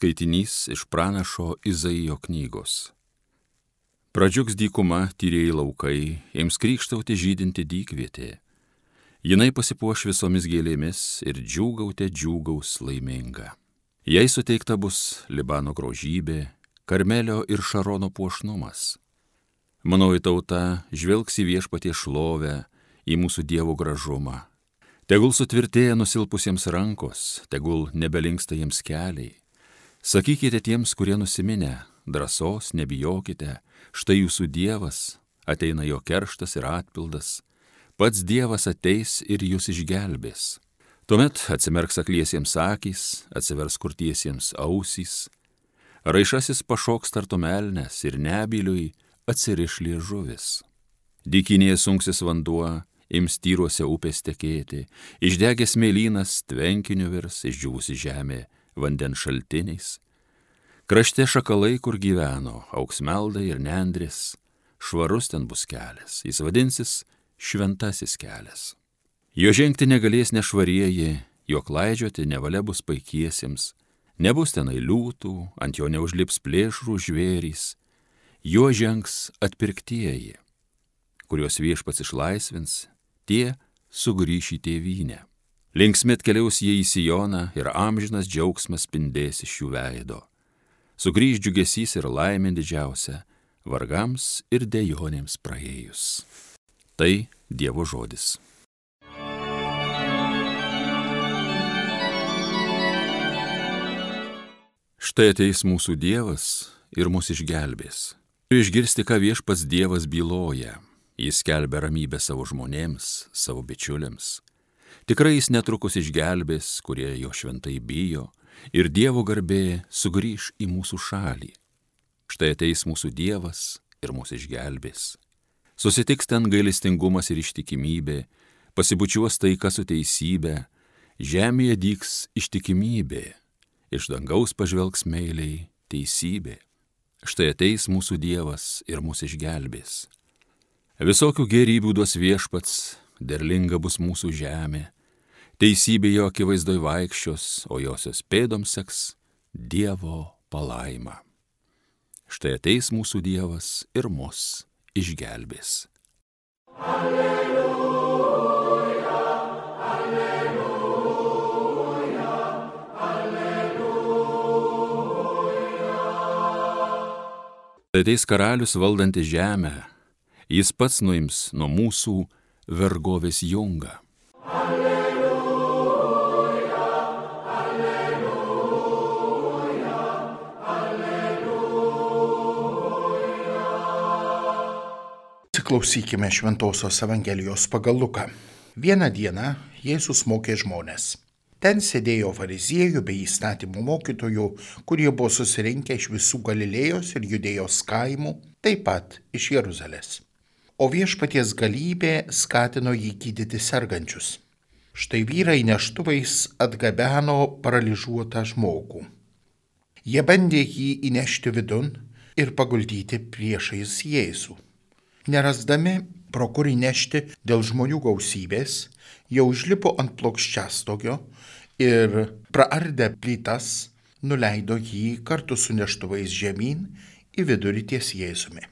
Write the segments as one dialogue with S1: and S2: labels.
S1: Skaitinys iš pranašo Izaijo knygos. Pradžiugs dykuma, tyrėjai laukai, ims krikštauti žydinti dykvietė. Jinai pasipuoš visomis gėlėmis ir džiūgautė džiūgaus laiminga. Jai suteikta bus Libano grožybė, Karmelio ir Šarono puošnumas. Manoji tauta žvelgs į viešpatie šlovę, į mūsų dievų gražumą. Tegul sutvirtėja nusilpusiems rankos, tegul nebelinksta jiems keliai. Sakykite tiems, kurie nusiminę, drąsos nebijokite, štai jūsų Dievas, ateina jo kerštas ir atpildas, pats Dievas ateis ir jūs išgelbės. Tuomet atsimerks akliesiems akys, atsivers kurtiesiems ausys, raišasis pašoks tartumelnes ir nebiliui atsiriš liežuvis. Dykinėje sunksis vanduo, ims tyruose upės tekėti, išdegęs mėlynas tvenkiniu virs, išdžiūvusi žemė vandens šaltiniais. Krašte šakalai, kur gyveno, auksmeldai ir nendris, švarus ten bus kelias, jis vadinsis šventasis kelias. Jo žengti negalės nešvarieji, jo klaidžioti nevalia bus paikiesiems, nebus tenai liūtų, ant jo neužlips plėšrų žvėrys, jo žengs atpirktieji, kuriuos viešpats išlaisvins tie sugrįš į tėvynę. Linksmė atkeliaus jie į Sijoną ir amžinas džiaugsmas spindės iš jų veido. Sugrįž džiugesys ir laimė didžiausia vargams ir dejonėms praėjus. Tai Dievo žodis. Štai ateis mūsų Dievas ir mus išgelbės. Turiu išgirsti, ką viešpats Dievas byloja Jis kelbė ramybę savo žmonėms, savo bičiuliams. Tikrai jis netrukus išgelbės, kurie jo šventai bijo, ir Dievo garbė sugrįž į mūsų šalį. Štai ateis mūsų Dievas ir mūsų išgelbės. Susitiks ten gailestingumas ir ištikimybė, pasibučiuos taika su teisybė, žemėje dyks ištikimybė, iš dangaus pažvelgs meiliai teisybė. Štai ateis mūsų Dievas ir mūsų išgelbės. Visokių gerybių duos viešpats, derlinga bus mūsų žemė, teisybė jo akivaizdoj vaikščios, o josios pėdoms seks Dievo palaima. Štai ateis mūsų Dievas ir mus išgelbės. Alleluja, alleluja, alleluja. Ateis karalius valdantis žemę jis pats nuims nuo mūsų vergovės jungą. Alleluja,
S2: alleluja, alleluja. Klausykime Šventojios Evangelijos pagal Luką. Vieną dieną Jėzus mokė žmonės. Ten sėdėjo fariziejų bei įstatymų mokytojų, kurie buvo susirinkę iš visų Galilėjos ir Judėjos kaimų, taip pat iš Jeruzalės o viešpaties galybė skatino jį gydyti sergančius. Štai vyrai neštuvais atgabeno paralyžiuotą žmogų. Jie bandė jį įnešti vidun ir paguldyti priešais Jėzų. Nerasdami, pro kur įnešti dėl žmonių gausybės, jau užlipo ant plokščiastogio ir praardę plytas nuleido jį kartu su neštuvais žemyn į vidurį ties Jėzumi.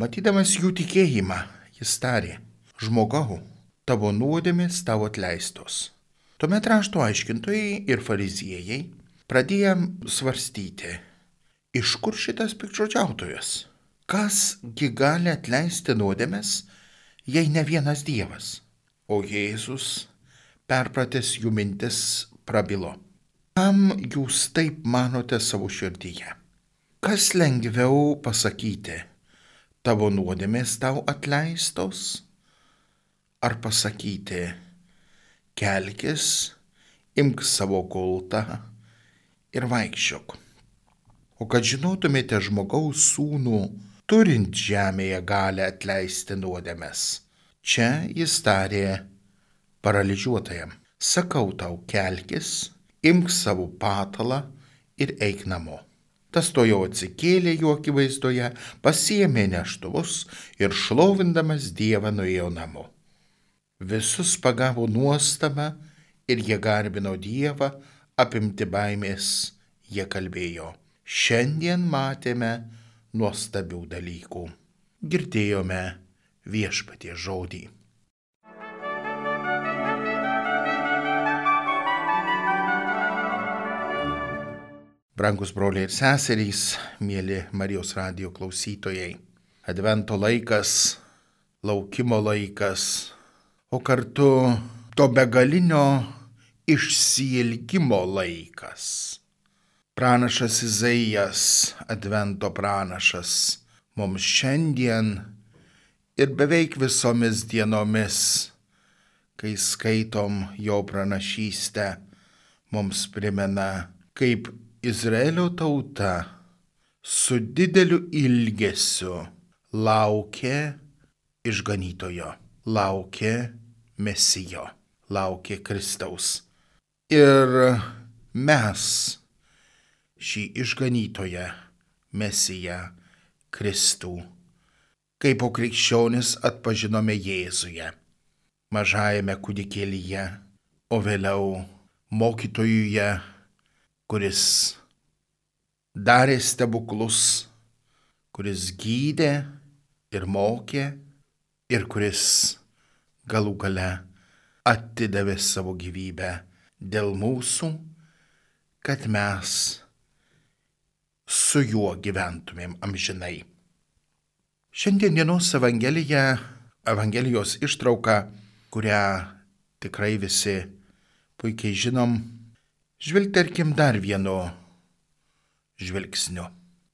S2: Matydamas jų tikėjimą, jis tarė, žmogau, tavo nuodėmės tavo atleistos. Tuomet rašto aiškintojai ir fariziejai pradėjo svarstyti, iš kur šitas pikčiodžiautojas? Kasgi gali atleisti nuodėmės, jei ne vienas Dievas? O Jėzus, perpratęs jų mintis, prabilo. Kam jūs taip manote savo širdyje? Kas lengviau pasakyti? Tavo nuodėmės tau atleistos? Ar pasakyti, kelkis, imk savo gultą ir vaikščiok. O kad žinotumėte žmogaus sūnų, turint žemėje galę atleisti nuodėmės, čia jis tarė paralyžiuotajam, sakau tau kelkis, imk savo patalą ir eik namo. Tas to jau atsikėlė jų akivaizdoje, pasiemė neštuvus ir šlovindamas Dievą nuėjo namo. Visus pagavo nuostaba ir jie garbino Dievą, apimti baimės jie kalbėjo, šiandien matėme nuostabių dalykų. Girdėjome viešpatie žodį. Brangus broliai ir seserys, mėly Marijos radio klausytojai. Advento laikas, laukimo laikas, o kartu to begalinio išsiilgimo laikas. Pranašas Izaijas, Advento pranašas, mums šiandien ir beveik visomis dienomis, kai skaitom jo pranašystę, mums primena, kaip Izraelio tauta su dideliu ilgesiu laukė išganytojo, laukė mesijo, laukė Kristaus. Ir mes šį išganytoją, mesiją, Kristų, kaip po krikščionis atpažinome Jėzuje, mažajame kūdikėlyje, o vėliau mokytojuje, kuris darė stebuklus, kuris gydė ir mokė ir kuris galų gale atidavė savo gyvybę dėl mūsų, kad mes su juo gyventumėm amžinai. Šiandienos Evangelija, Evangelijos ištrauka, kurią tikrai visi puikiai žinom, Žvilgterkim dar vienu žvilgsniu.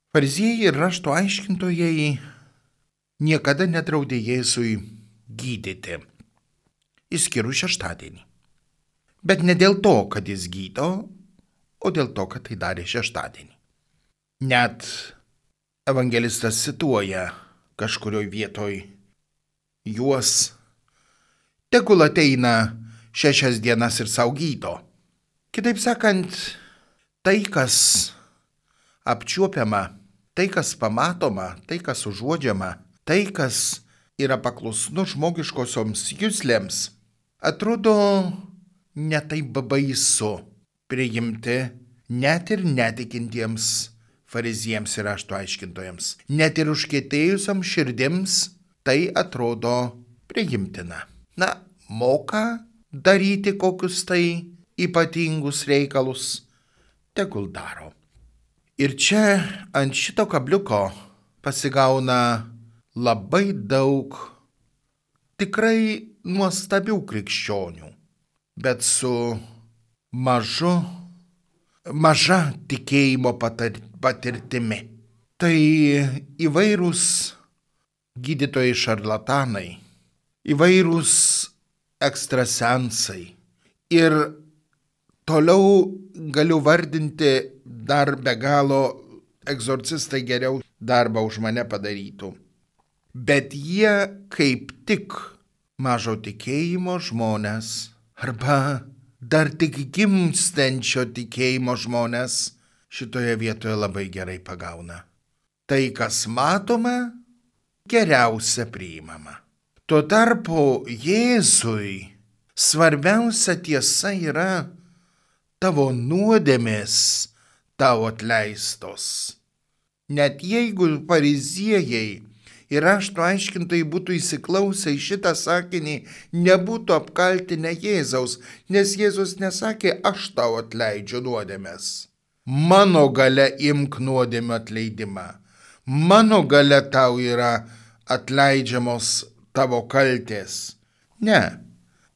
S2: Fariziejai ir rašto aiškintojai niekada nedraudė Jėzui gydyti, išskyrus šeštadienį. Bet ne dėl to, kad jis gydo, o dėl to, kad tai darė šeštadienį. Net evangelistas cituoja kažkurioje vietoje juos, tegul ateina šešias dienas ir saugyto Kitaip sakant, tai, kas apčiuopiama, tai, kas pamatoma, tai, kas užuodžiama, tai, kas yra paklusnu žmogiškosioms jūslėms, atrodo netaip baisu priimti net ir netikintiems fariziems ir ašto aiškintojams. Net ir užkėtėjusiam širdims tai atrodo priimtina. Na, moka daryti kokius tai ypatingus reikalus, tegul daro. Ir čia ant šito kabliuko pasigauna labai daug tikrai nuostabių krikščionių, bet su mažu, maža tikėjimo patirtimi. Tai įvairūs gydytojai šarlatanai, įvairūs ekstrasensai ir Toliau galiu vardinti dar be galo egzorcistai geriau darbą už mane padarytų. Bet jie kaip tik mažo tikėjimo žmonės arba dar tik gimstančio tikėjimo žmonės šitoje vietoje labai gerai pagauna. Tai, kas matoma, geriausia priimama. Tuo tarpu Jėzui svarbiausia tiesa yra tavo nuodėmės tau atleistos. Net jeigu fariziejai ir rašto aiškintojai būtų įsiklausę į šitą sakinį, nebūtų apkaltinę Jėzaus, nes Jėzus nesakė, aš tau atleidžiu nuodėmės. Mano gale imk nuodėmio atleidimą. Mano gale tau yra atleidžiamos tavo kaltės. Ne,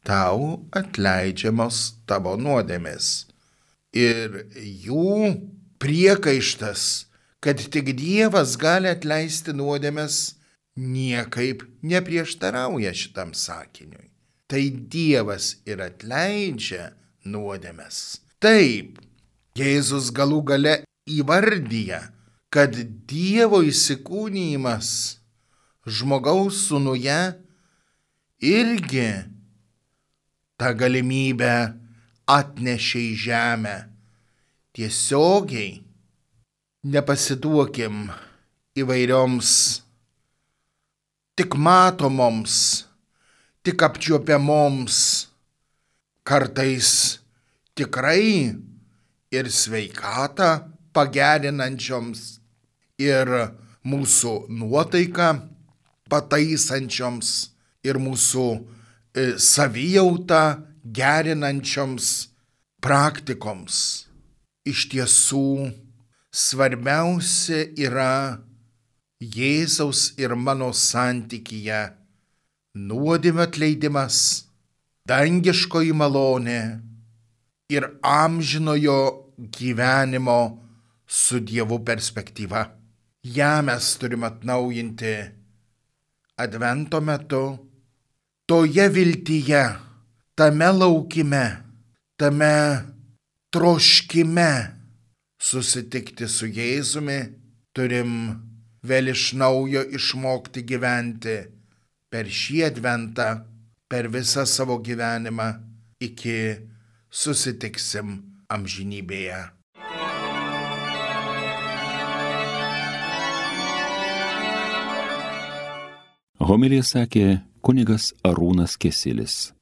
S2: tau atleidžiamos tavo nuodėmės ir jų priekaištas, kad tik Dievas gali atleisti nuodėmes, niekaip neprieštarauja šitam sakiniui. Tai Dievas ir atleidžia nuodėmes. Taip, Jėzus galų gale įvardyja, kad Dievo įsikūnymas žmogaus sunuje irgi tą galimybę atnešė į žemę. Tiesiogiai nepasiduokim įvairioms tik matomoms, tik apčiuopiamoms, kartais tikrai ir sveikatą pagerinančioms ir mūsų nuotaiką pataisančioms ir mūsų e, savijautą gerinančioms praktikoms. Iš tiesų, svarbiausia yra Jėzaus ir mano santykyje nuodėmio atleidimas, dangiškoji malonė ir amžinojo gyvenimo su Dievu perspektyva. Ja mes turime atnaujinti Advento metu, toje viltyje, tame laukime, tame troškime susitikti su Jėzumi, turim vėl iš naujo išmokti gyventi per šį adventą, per visą savo gyvenimą iki susitiksim amžinybėje.
S1: Homilija sakė kunigas Arūnas Kesilis.